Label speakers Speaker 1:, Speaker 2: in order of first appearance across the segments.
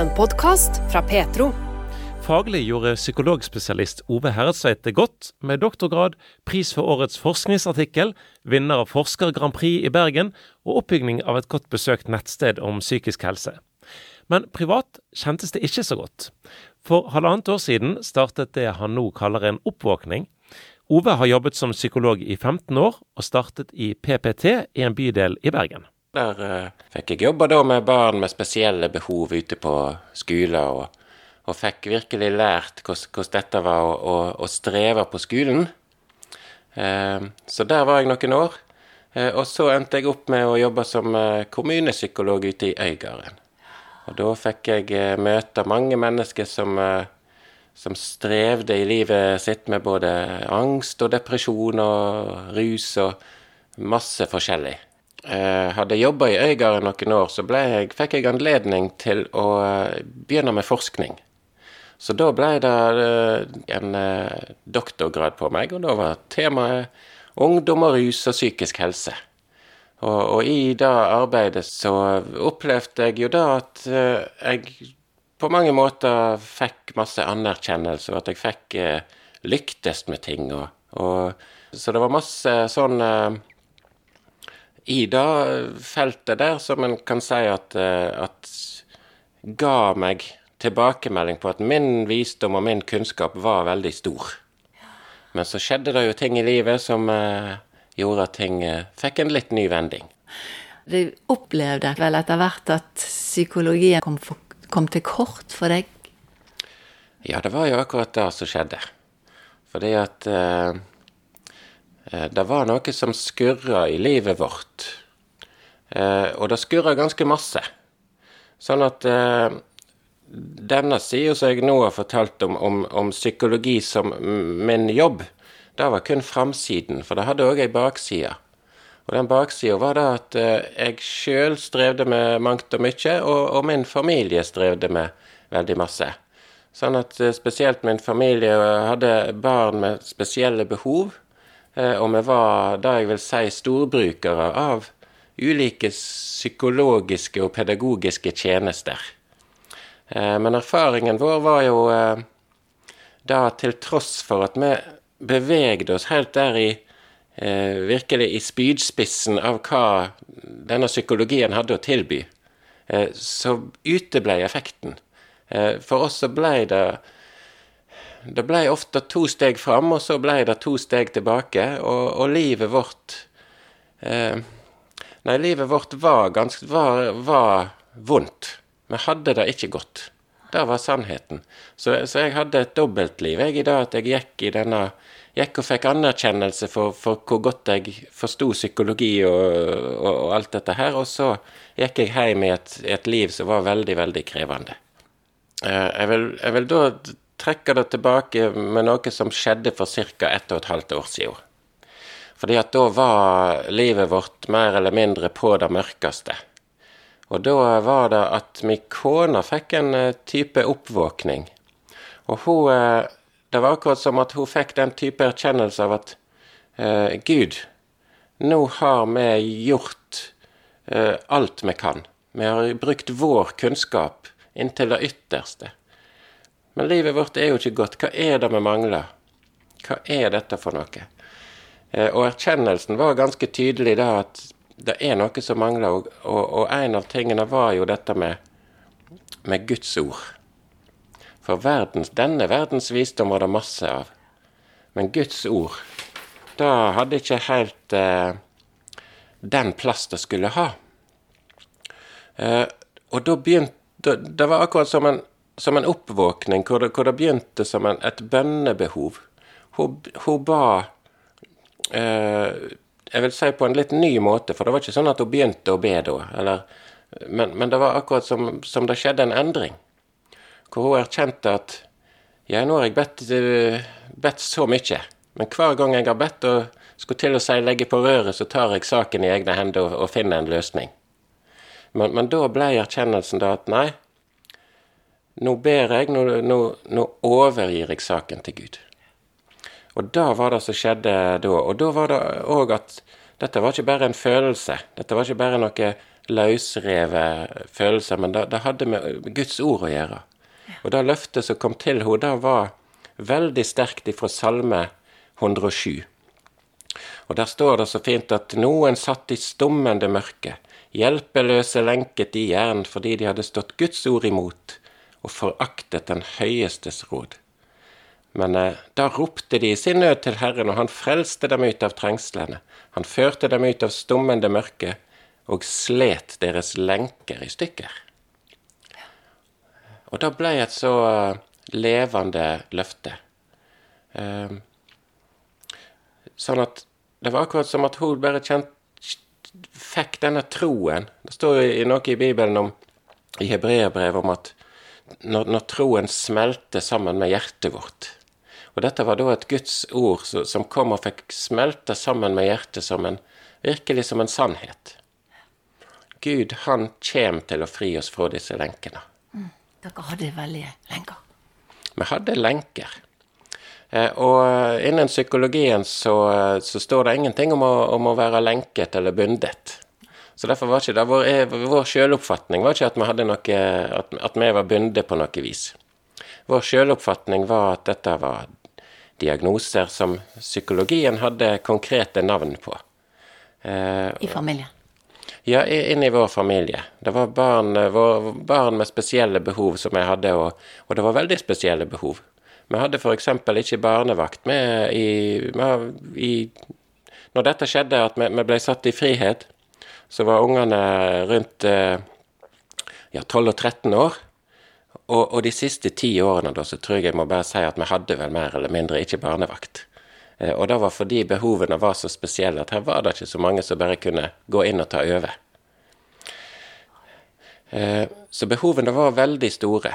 Speaker 1: En podkast fra Petro.
Speaker 2: Faglig gjorde psykologspesialist Ove Herredsveit det godt, med doktorgrad, pris for årets forskningsartikkel, vinner av Forsker Grand Prix i Bergen og oppbygging av et godt besøkt nettsted om psykisk helse. Men privat kjentes det ikke så godt. For halvannet år siden startet det han nå kaller en oppvåkning. Ove har jobbet som psykolog i 15 år, og startet i PPT i en bydel i Bergen.
Speaker 3: Der uh, fikk jeg jobba da med barn med spesielle behov ute på skoler, og, og fikk virkelig lært hvordan dette var å, å, å, streve på skolen. Uh, så der var jeg noen år. Uh, og så endte jeg opp med å jobbe som kommunepsykolog ute i Øygarden. Og da fikk jeg møte mange mennesker som, som strevde i livet sitt med både angst og depresjon og rus og masse forskjellig eh, hadde jobba i Øygarden noen år, så jeg, fikk jeg anledning til å eh, begynne med forskning. Så da ble det eh, en eh, doktorgrad på meg, og da var temaet ungdom og rus og psykisk helse. Og, og i det arbeidet så opplevde jeg jo da at jeg på mange måter fikk masse anerkjennelse, og at jeg fikk lyktes med ting. Og, og, så det var masse sånn i det feltet der som en kan si at, eh, at ga meg tilbakemelding på at min visdom og min kunnskap var veldig stor. Men så skjedde det jo ting i livet som eh, gjorde at ting eh, fikk en litt ny vending.
Speaker 4: Du opplevde vel etter hvert at psykologien kom, for, kom til kort for deg?
Speaker 3: Ja, det var jo akkurat det som skjedde. Fordi at Eh, det var noe som skurra i livet vårt. Eh, og det skurra ganske masse. Sånn at eh, denne sida som jeg nå har fortalt om, om, om, psykologi som min jobb, det var kun framsiden, for det hadde òg ei bakside. Og den baksida var det at jeg sjøl strevde med mangt og mye, og, og, min familie strevde med veldig masse. Sånn at spesielt min familie hadde barn med spesielle behov. Eh, og vi var det jeg vil si storbrukere av ulike psykologiske og pedagogiske tjenester. Eh, men erfaringen vår var jo eh, da til tross for at vi bevegde oss helt der i virkelig i spydspissen av hva denne psykologien hadde å tilby, så uteble effekten. For oss så ble det det ble ofte to steg fram, og så ble det to steg tilbake, og, og livet vårt eh, Nei, livet vårt var ganske var, var, vondt. Vi hadde det ikke godt. Det var sannheten. Så, så jeg hadde et dobbeltliv jeg i det at jeg gikk i denne gikk og fikk anerkjennelse for, for hvor godt jeg forsto psykologi og, og, og, alt dette her, og så gikk jeg hjem i et, et liv som var veldig, veldig krevende. Eh, jeg vil, jeg vil da trekker det tilbake med noe som skjedde for ca. ett og et halvt år siden. Fordi at da var livet vårt mer eller mindre på det mørkeste. Og da var det at min kone fikk en eh, type oppvåkning. Og hun eh, Det var akkurat som at hun fikk den type erkjennelse av at eh, Gud, nå har vi gjort eh, alt vi kan. Vi har brukt vår kunnskap inntil det ytterste. Men livet vårt er jo ikke godt. Hva er det vi mangler? Hva er dette for noe? Eh, og erkjennelsen var ganske tydelig da at det er noe som mangler, og, og, og en av tingene var jo dette med, med Guds ord. For verdens, denne verdens visdom var det masse av. Men Guds ord, da hadde ikke helt eh, den plass det skulle ha. Eh, og da begynte Det var akkurat som en som en oppvåkning, hvor det, hvor det begynte som en, et bønnebehov. Hun, hun ba eh, Jeg vil si på en litt ny måte, for det var ikke sånn at hun begynte å be da. Eller, men, men, det var akkurat som, som, det skjedde en endring. Hvor hun erkjente at ja, nå har jeg bedt, eh, bedt så mye, men hver gang jeg har bedt og skulle til å si legge på røret, så tar jeg saken i egne hender og, og finner en løsning. Men, men da ble erkjennelsen da at nei, nå ber jeg, nå, nå, nå overgir jeg saken til Gud. Og da var det som skjedde da. Og da var det òg at dette var ikke bare en følelse. Dette var ikke bare noe løsrevet følelse, men det, det hadde med Guds ord å gjøre. Og det løftet som kom til henne, det var veldig sterkt ifra Salme 107. Og der står det så fint at noen satt i stummende mørke, hjelpeløse lenket i jern fordi de hadde stått Guds ord imot og foraktet den høyestes råd. Men eh, da ropte de i sin nød til Herren, og han frelste dem ut av trengslene. Han førte dem ut av stummende mørke og slet deres lenker i stykker. Og da ble et så uh, levende løfte. Uh, sånn at det var akkurat som at hun bare kjent, fikk denne troen. Det står jo noe i Bibelen om, i hebreerbrevet om at når, når, troen smelter sammen med hjertet vårt Og dette var da et Guds ord som kom og fikk smelte sammen med hjertet som en, virkelig som en sannhet. Gud, han kjem til å fri oss fra disse lenkene.
Speaker 4: Mm. Dere hadde veldig lenker?
Speaker 3: Vi hadde lenker. Eh, og innen psykologien så, så, står det ingenting om å, om å være lenket eller bundet. Så derfor var ikke det vår, eh, vår selvoppfatning var ikke at vi, hadde noe, at, at vi var bundet på noe vis. Vår selvoppfatning var at dette var diagnoser som psykologien hadde konkrete navn på.
Speaker 4: Eh, I familien?
Speaker 3: Ja, inn i vår familie. Det var barn, vår, barn med spesielle behov som jeg hadde, og, og det var veldig spesielle behov. Vi hadde f.eks. ikke barnevakt med i, med i Når dette skjedde, at vi, vi ble satt i frihet, så var ungene rundt eh, ja, 12 og 13 år. Og, og, de siste ti årene da, så tror jeg jeg må bare si at vi hadde vel mer eller mindre ikke barnevakt. Eh, og det var fordi behovene var så spesielle at her var det ikke så mange som bare kunne gå inn og ta over. Eh, så behovene var veldig store.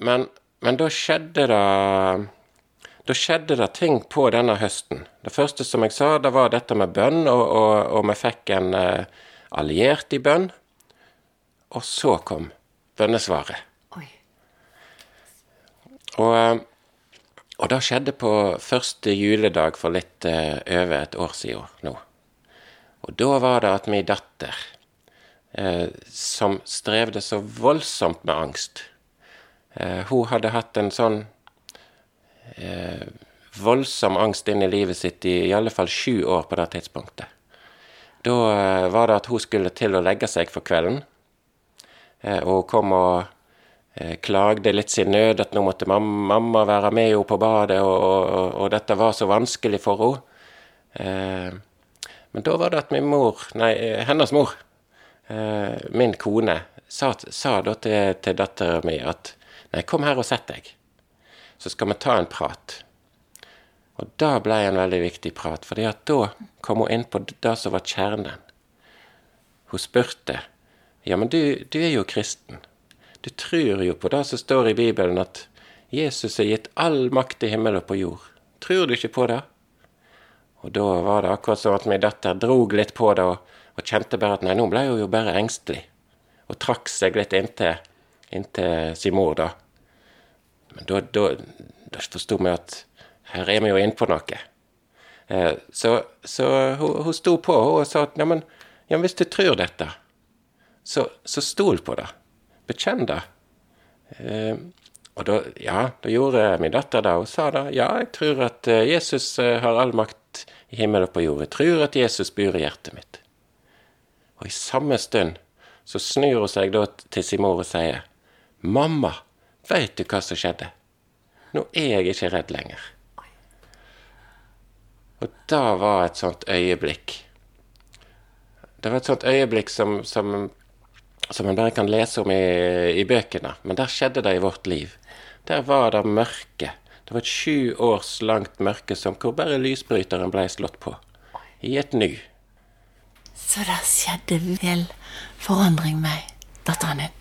Speaker 3: Men, men da skjedde det da skjedde det ting på denne høsten. Det første som jeg sa, det var dette med bønn, og, og, og vi fikk en uh, alliert i bønn. Og så kom bønnesvaret. Oi. Og, uh, og det skjedde på første juledag for litt uh, over et år siden nå. Og da var det at min datter, som strevde så voldsomt med angst Hun hadde hatt en sånn eh, voldsom angst inn i livet sitt i i alle fall sju år på det tidspunktet. Da eh, var det at hun skulle til å legge seg for kvelden. Eh, og hun kom og eh, klagde litt sin nød, at nå måtte mamma, være med henne på badet, og, og, og, dette var så vanskelig for henne. Eh, men da var det at min mor, nei, hennes mor, eh, min kone, sa, sa da til, til dattera mi at nei, kom her og sett deg så skal vi ta en prat. Og det ble en veldig viktig prat, for da kom hun inn på det som var kjernen. Hun spurte ja, men du, du er jo kristen. Du tror jo på det som står i Bibelen, at Jesus er gitt all makt i himmel og på jord. Tror du ikke på det? Og da var det akkurat som at min datter drog litt på det, og, og kjente bare at nei, nå ble hun jo bare engstelig. Og trakk seg litt inntil, inntil sin mor, da. Men da, da, da forsto vi at her er vi jo inne på noe. Eh, så, så hun, hun, sto på og sa at neimen, ja, hvis du tror dette, så, så stol på det. Bekjenn det. Eh, og da, ja, da gjorde min datter det. og sa da ja, jeg tror at eh, Jesus har all makt i himmel og på jord. Jeg tror at Jesus bor i hjertet mitt. Og i samme stund så snur hun seg da til sin mor og sier, 'Mamma'. Veit du hva som skjedde? Nå er jeg ikke redd lenger. Og da var et sånt øyeblikk Det var et sånt øyeblikk som, som, som en bare kan lese om i, i, bøkene. Men der skjedde det i vårt liv. Der var det mørke. Det var et sju års langt mørke som hvor bare lysbryteren ble slått på. I et nu.
Speaker 4: Så det skjedde vel forandring med datteren din?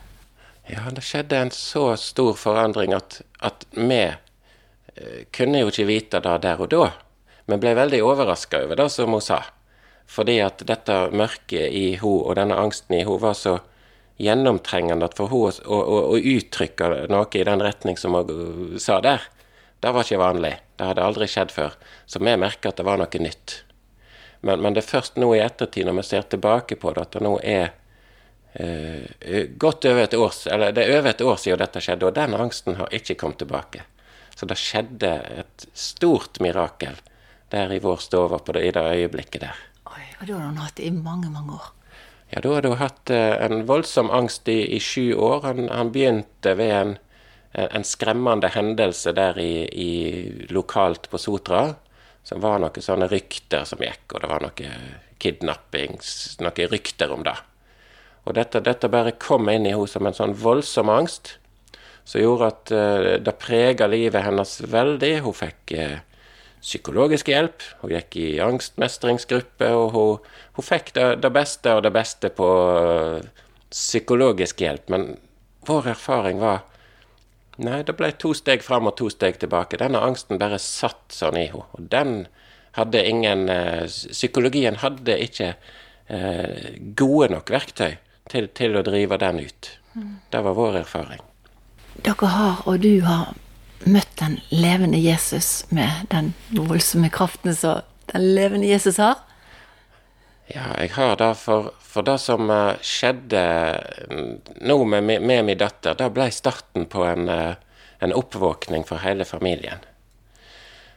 Speaker 3: Ja, det skjedde en så stor forandring at, at vi eh, kunne jo ikke vite det der og da. Men ble veldig overraska over det som hun sa. Fordi at dette mørket i hun og denne angsten i hun var så gjennomtrengende at for hun å, å, å, uttrykke noe i den retning som hun sa der, det var ikke vanlig. Det hadde aldri skjedd før. Så vi merka at det var noe nytt. Men, men, det er først nå i ettertid, når vi ser tilbake på det, at det nå er eh, godt over et år, eller det er over et år siden dette skjedde, og den angsten har ikke kommet tilbake. Så det skjedde et stort mirakel der i vår stove i det øyeblikket der.
Speaker 4: Oi, og da har hun hatt det i mange, mange år?
Speaker 3: Ja, da hadde hun hatt eh, en voldsom angst i, i sju år. Han, han, begynte ved en, en skremmende hendelse der i, i, lokalt på Sotra. Som var noen sånne rykter som gikk, og det var noe kidnappings, noen rykter om det. Og dette, dette bare kom inn i henne som en sånn voldsom angst som gjorde at uh, det prega livet hennes veldig. Hun fikk uh, psykologisk hjelp, hun gikk i angstmestringsgruppe, og hun, hun fikk det, det, beste og det beste på uh, psykologisk hjelp. Men vår erfaring var Nei, det ble to steg fram og to steg tilbake. Denne angsten bare satt sånn i henne. Og den hadde ingen Psykologien hadde ikke gode nok verktøy til, til å drive den ut. Det var vår erfaring
Speaker 4: dere har, og du har, møtt den levende Jesus med den voldsomme kraften som den levende Jesus har?
Speaker 3: Ja, jeg har det. For, for det som uh, skjedde mm, nå med, med, min datter, det ble starten på en, uh, en oppvåkning for hele familien.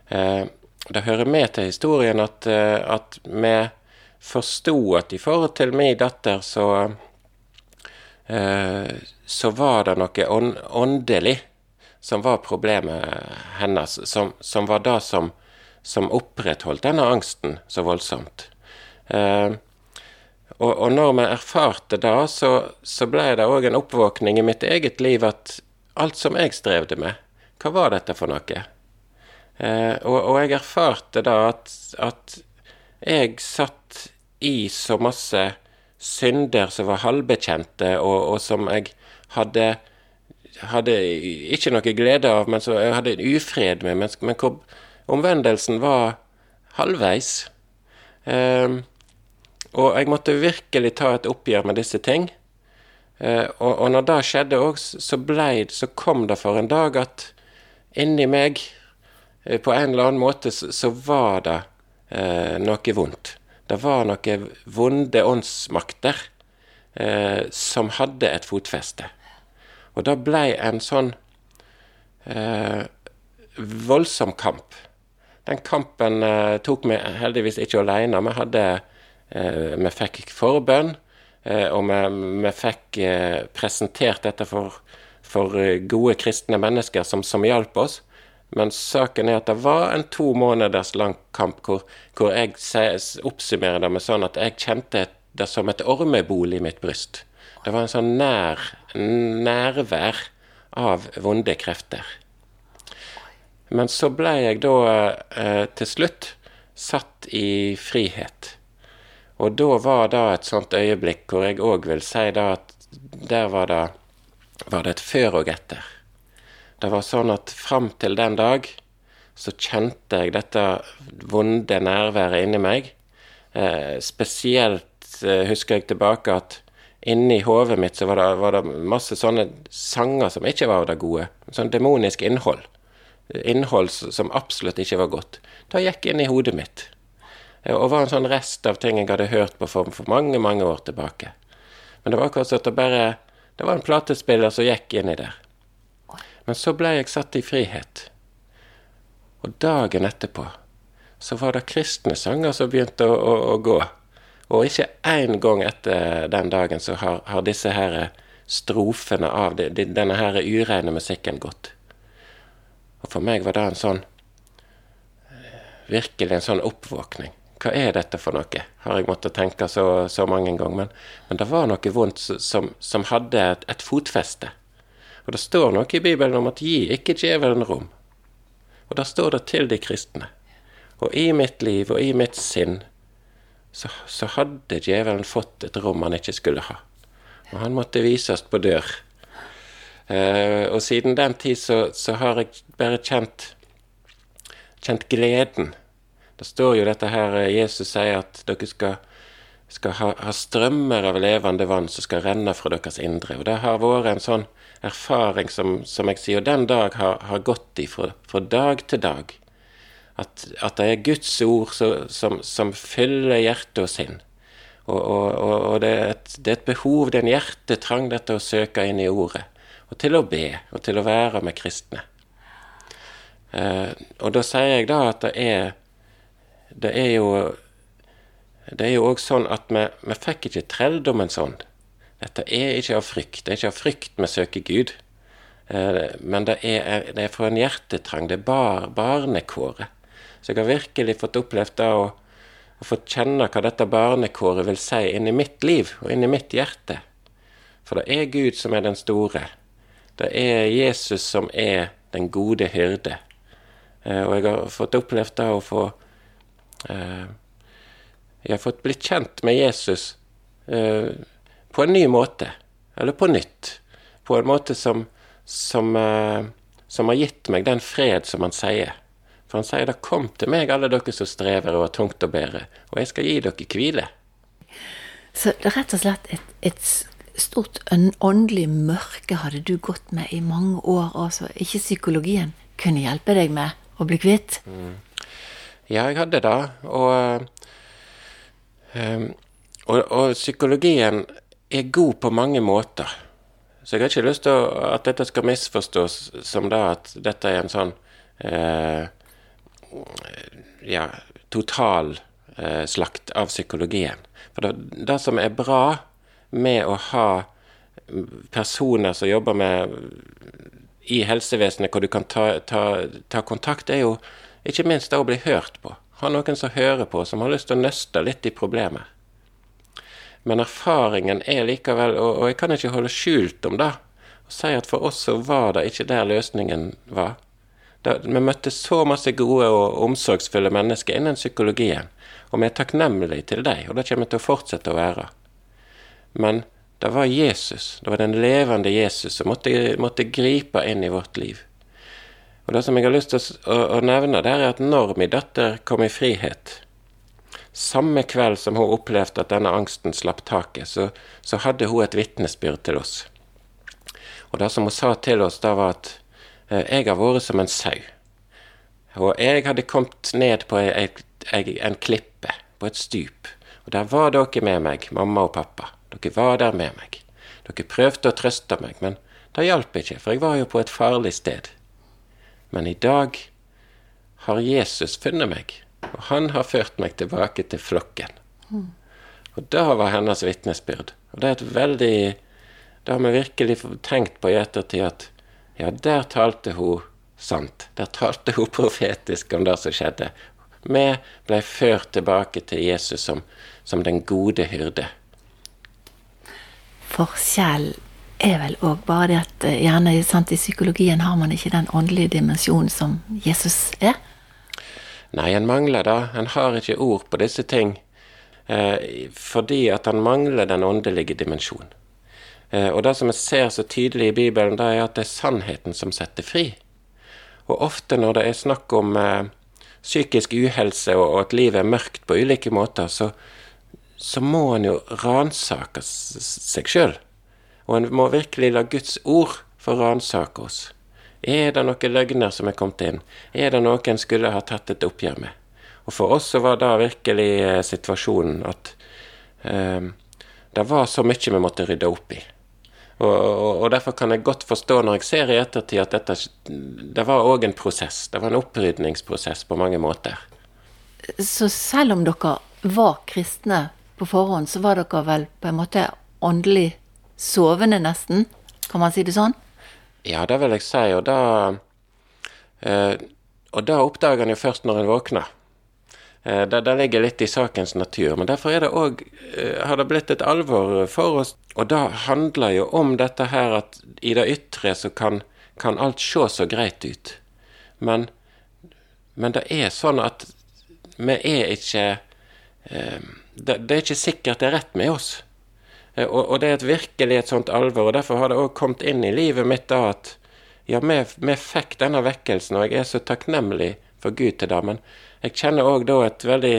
Speaker 3: Uh, det hører med til historien at, at vi forsto at i forhold til min datter, så så var det noe åndelig som var problemet hennes, som, som var det som, som, opprettholdt denne angsten så voldsomt. Eh, og, og, når vi erfarte det, så, så ble det òg en oppvåkning i mitt eget liv at alt som jeg strevde med, hva var dette for noe? Eh, og, og, jeg erfarte da at, at jeg satt i så masse synder som var halvbekjente, og, og som jeg hadde, hadde ikke noe glede av, men som jeg hadde en ufred med, men, men hvor omvendelsen var halvveis. Um, og jeg måtte virkelig ta et oppgjør med disse ting. Uh, og, og, når det skjedde òg, så, så kom det for en dag at inni meg, uh, på en eller annen måte, så, så var det uh, noe vondt. Det var noen vonde åndsmakter som hadde et fotfeste. Og det ble en sånn eh, voldsom kamp. Den kampen eh, tok vi heldigvis ikke alene. Vi hadde eh, Vi fikk forbønn, eh, og vi, vi fikk eh, presentert dette for, for eh, gode kristne mennesker som, som hjalp oss. Men saken er at det var en to måneders lang kamp hvor, hvor jeg oppsummerer det med sånn at jeg kjente det som et ormebol i mitt bryst. Det var en sånn nær, nærvær av vonde krefter. Men så ble jeg da eh, til slutt satt i frihet. Og da var det et sånt øyeblikk hvor jeg òg vil si da at der var det, var det et før og etter. Det var sånn at fram til den dag så kjente jeg dette vonde nærværet inni meg. Eh, spesielt eh, husker jeg tilbake at inni hodet mitt så var det, var det, masse sånne sanger som ikke var det gode. Sånn demonisk innhold. Innhold som absolutt ikke var godt. Det gikk inn i hodet mitt. Eh, og var en sånn rest av ting jeg hadde hørt på for, for mange, mange år tilbake. Men det var akkurat som at det bare Det var en platespiller som gikk inni der. Men så ble jeg satt i frihet. Og dagen etterpå så var det kristne sanger som begynte å, å, å gå. Og ikke én gang etter den dagen så har, har disse her strofene av det, denne her ureine musikken gått. Og for meg var det en sånn Virkelig en sånn oppvåkning. Hva er dette for noe? Har jeg måttet tenke så, så mange ganger. Men, men, det var noe vondt som, som hadde et, et, fotfeste. Og det står noe i Bibelen om at gi ikke djevelen rom. Og da står det til de kristne. Og i mitt liv og i mitt sinn så, så hadde djevelen fått et rom han ikke skulle ha. Og han måtte vises på dør. Eh, og siden den tid så, så, har jeg bare kjent, kjent gleden. Det står jo dette her eh, Jesus sier at dere skal, skal ha, ha, strømmer av levende vann som skal renne fra deres indre. Og det har vært en sånn erfaring som, som jeg sier, og den dag har, har gått i fra, fra dag til dag. At, at det er Guds ord så, som, som, fyller hjertet og sinn. Og, og, og det, er et, det, er et, behov, det er en hjertetrang, dette å søke inn i ordet. Og til å be, og til å være med kristne. Eh, og da sier jeg da at det er Det er jo det er jo òg sånn at vi, vi fikk ikke trelldommen sånn. Dette er ikke av frykt. Det er ikke av frykt vi søker Gud. Eh, men det er, det er for en hjertetrang. Det er bar, barnekåret. Så jeg har virkelig fått opplevd det å, å få kjenne hva dette barnekåret vil si inni mitt liv og inni mitt hjerte. For det er Gud som er den store. Det er Jesus som er den gode hyrde. Eh, og jeg har fått opplevd det å få eh, Jeg har fått blitt kjent med Jesus på en ny måte. Eller på nytt. På en måte som som, eh, som, har gitt meg den fred som han sier. For han sier da 'kom til meg, alle dere som strever og har tungt å bære, og jeg skal gi dere hvile'.
Speaker 4: Så det er rett og slett et, et stort åndelig mørke hadde du gått med i mange år, altså ikke psykologien kunne hjelpe deg med å bli kvitt? Mm.
Speaker 3: Ja, jeg hadde det. Og, um, og, og psykologien er god på mange måter. Så jeg har ikke lyst til at dette skal misforstås som da at dette er en sånn eh, ja, total eh, slakt av psykologien. For det, det, som er bra med å ha personer som jobber med i helsevesenet, hvor du kan ta, ta, ta kontakt, er jo ikke minst det å bli hørt på. Ha noen som hører på, som har lyst til å nøste litt i problemer. Men erfaringen er likevel, og, og jeg kan ikke holde skjult om det, og si at for oss så var det ikke der løsningen var. Da, vi møtte så masse gode og omsorgsfulle mennesker innen psykologien, og vi er takknemlige til dem, og det kommer vi til å fortsette å være. Men det var Jesus, det var den levende Jesus, som måtte, måtte gripe inn i vårt liv. Og Det som jeg har lyst til å, å, nevne, det er at når min datter kom i frihet, samme kveld som hun opplevde at denne angsten slapp taket, så, så hadde hun et vitnesbyrd til oss. Og det som hun sa til oss, da var at eh, jeg har vært som en sau. Og jeg hadde kommet ned på en klippe, på et stup. Og der var dere med meg, mamma og pappa. Dere var der med meg. Dere prøvde å trøste meg, men det hjalp ikke, for jeg var jo på et farlig sted. Men i dag har Jesus funnet meg, og han har ført meg tilbake til flokken. Mm. Og det var hennes vitnesbyrd. Og det er et veldig Det har vi virkelig tenkt på i ettertid at ja, der talte hun sant. Der talte hun profetisk om det som skjedde. Vi ble ført tilbake til Jesus som, som den gode hyrde.
Speaker 4: Forskjell er vel òg bare det at eh, gjerne sant, i psykologien har man ikke den åndelige dimensjonen som Jesus er.
Speaker 3: Nei, en mangler det. En har ikke ord på disse ting eh, fordi at han mangler den åndelige dimensjonen. Eh, og det som jeg ser så tydelig i Bibelen, det er at det er sannheten som setter fri. Og ofte når det er snakk om eh, psykisk uhelse og, og, at livet er mørkt på ulike måter, så, så må en jo ransake seg sjøl. Og en må virkelig la Guds ord få ransake oss. Er det noen løgner som er kommet inn? Er det noen en skulle ha tatt et oppgjør med? Og for oss så var det virkelig eh, situasjonen at eh, det var så mye vi måtte rydde opp i. Og, og, og, derfor kan jeg godt forstå når jeg ser i ettertid at dette det var òg en prosess. Det var en opprydningsprosess på mange måter.
Speaker 4: Så selv om dere var kristne på forhånd, så var dere vel på en måte åndelig sovende, nesten? Kan man si det sånn?
Speaker 3: Ja, det vil jeg si. Og da, eh, og det oppdager en jo først når en våkner. Eh, det, det, ligger litt i sakens natur. Men derfor er det også, eh, har det blitt et alvor for oss. Og det handler jo om dette her at i det ytre så kan, kan alt se så greit ut. Men, men, det er sånn at vi er ikke eh, det, det er ikke sikkert det er rett med oss. Eh, og, og, det er et virkelig et sånt alvor. og Derfor har det òg kommet inn i livet mitt da at ja, vi, vi fikk denne vekkelsen, og jeg er så takknemlig for Gud til det. Men jeg kjenner òg da et veldig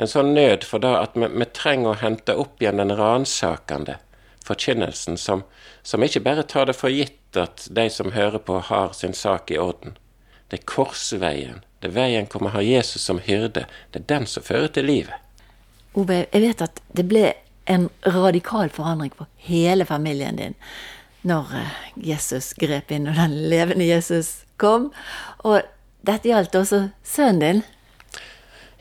Speaker 3: en sånn nød for det at vi, vi trenger å hente opp igjen den ransakende forkynnelsen, som, som, ikke bare tar det for gitt at de som hører på, har sin sak i orden. Det er korsveien. Det er veien hvor vi har Jesus som hyrde. Det er den som fører til livet.
Speaker 4: Ove, jeg vet at det ble en radikal forandring for hele familien din når eh, Jesus grep inn, og den levende Jesus kom. Og dette gjaldt også sønnen din.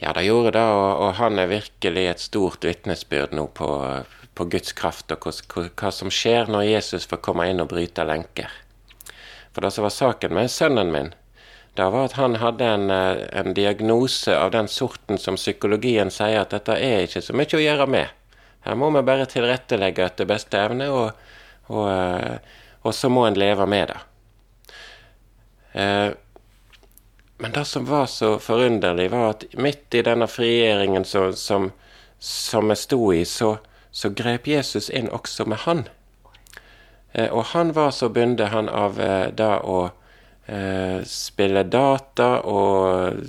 Speaker 3: Ja, det gjorde det, og, og han er virkelig et stort vitnesbyrd nå på, på Guds kraft, og hva, hva, som skjer når Jesus får komme inn og bryte lenker. For det som var saken med sønnen min, det var at han hadde en, eh, en diagnose av den sorten som psykologien sier at dette er ikke så mye å gjøre med. Her må vi bare tilrettelegge etter beste evne, og, og, eh, og så må en leve med det. Eh, men det som var så forunderlig, var at midt i denne frigjøringen som, som, som jeg sto i, så, så, grep Jesus inn også med han. Eh, og han var så bundet, han, av det å eh, spille data og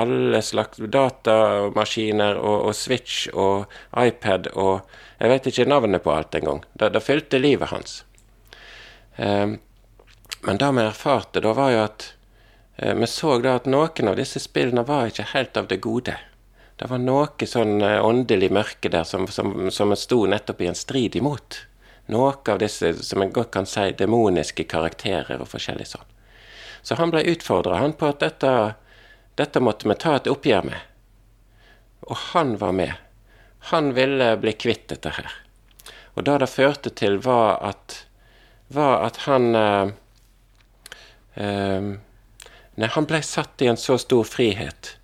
Speaker 3: alle slags datamaskiner og, og, Switch og iPad og Jeg vet ikke navnet på alt engang. Det, det fylte livet hans. Eh, men det vi erfarte da, var jo at Eh, vi så da at noen av disse spillene var ikke helt av det gode. Det var noe sånn åndelig mørke der som, som, som sto nettopp i en strid imot. Noe av disse som en godt kan si demoniske karakterer og forskjellig sånn. Så han ble utfordra på at dette, dette måtte vi ta et oppgjør med. Og han var med. Han ville bli kvitt dette her. Og det det førte til, var at, var at han eh, eh, Nei, han ble satt i en så stor frihet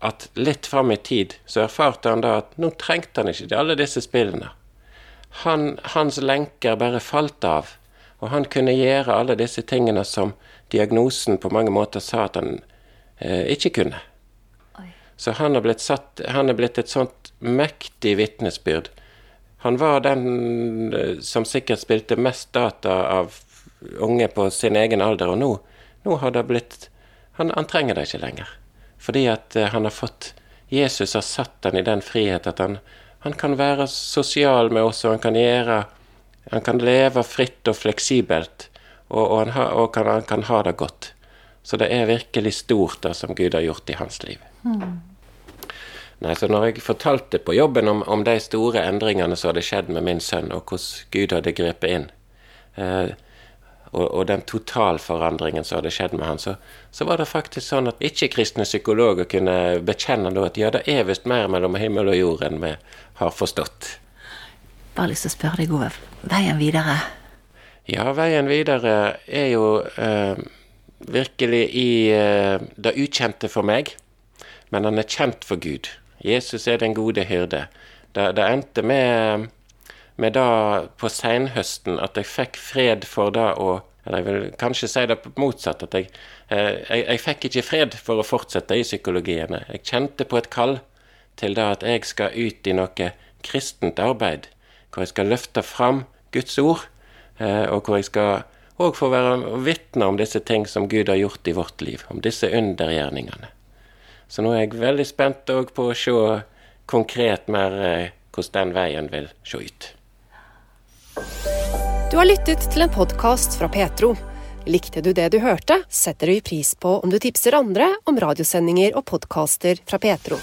Speaker 3: at litt fram i tid så erfarte han da at nå trengte han ikke alle disse spillene. Han, hans lenker bare falt av, og han kunne gjøre alle disse tingene som diagnosen på mange måter sa at han eh, ikke kunne. Så han er, satt, han er blitt et sånt mektig vitnesbyrd. Han var den eh, som sikkert spilte mest data av unge på sin egen alder, og nå, nå har det blitt han, han, trenger det ikke lenger. Fordi at uh, han har fått Jesus har satt han i den frihet at han, han kan være sosial med oss, og han kan gjøre Han kan leve fritt og fleksibelt, og, og, han, ha, og kan, han, kan, ha det godt. Så det er virkelig stort, det som Gud har gjort i hans liv. Mm. Nei, så når jeg fortalte på jobben om, om, de store endringene som hadde skjedd med min sønn, og hvordan Gud hadde grepet inn, eh, og, og den totalforandringen som hadde skjedd med han, så, så var det faktisk sånn at ikke-kristne psykologer kunne bekjenne at ja, det er visst mer mellom himmel og jord enn vi har forstått.
Speaker 4: Bare lyst til å spørre deg, Ove, veien videre?
Speaker 3: Ja, veien videre er jo eh, virkelig i eh, det ukjente for meg, men han er kjent for Gud. Jesus er den gode hyrde. Det, det endte med med da på senhøsten at jeg fikk fred for det å Eller jeg vil kanskje si det motsatt, at jeg, eh, jeg, jeg fikk ikke fred for å fortsette i psykologiene. Jeg kjente på et kall til det at jeg skal ut i noe kristent arbeid, hvor jeg skal løfte fram Guds ord, og hvor jeg skal òg få være vitne om disse ting som Gud har gjort i vårt liv, om disse undergjerningene. Så nå er jeg veldig spent òg på å se konkret mer eh, hvordan den veien vil se ut.
Speaker 1: Du har lyttet til en podkast fra Petro. Likte du det du hørte, setter vi pris på om du tipser andre om radiosendinger og podkaster fra Petro.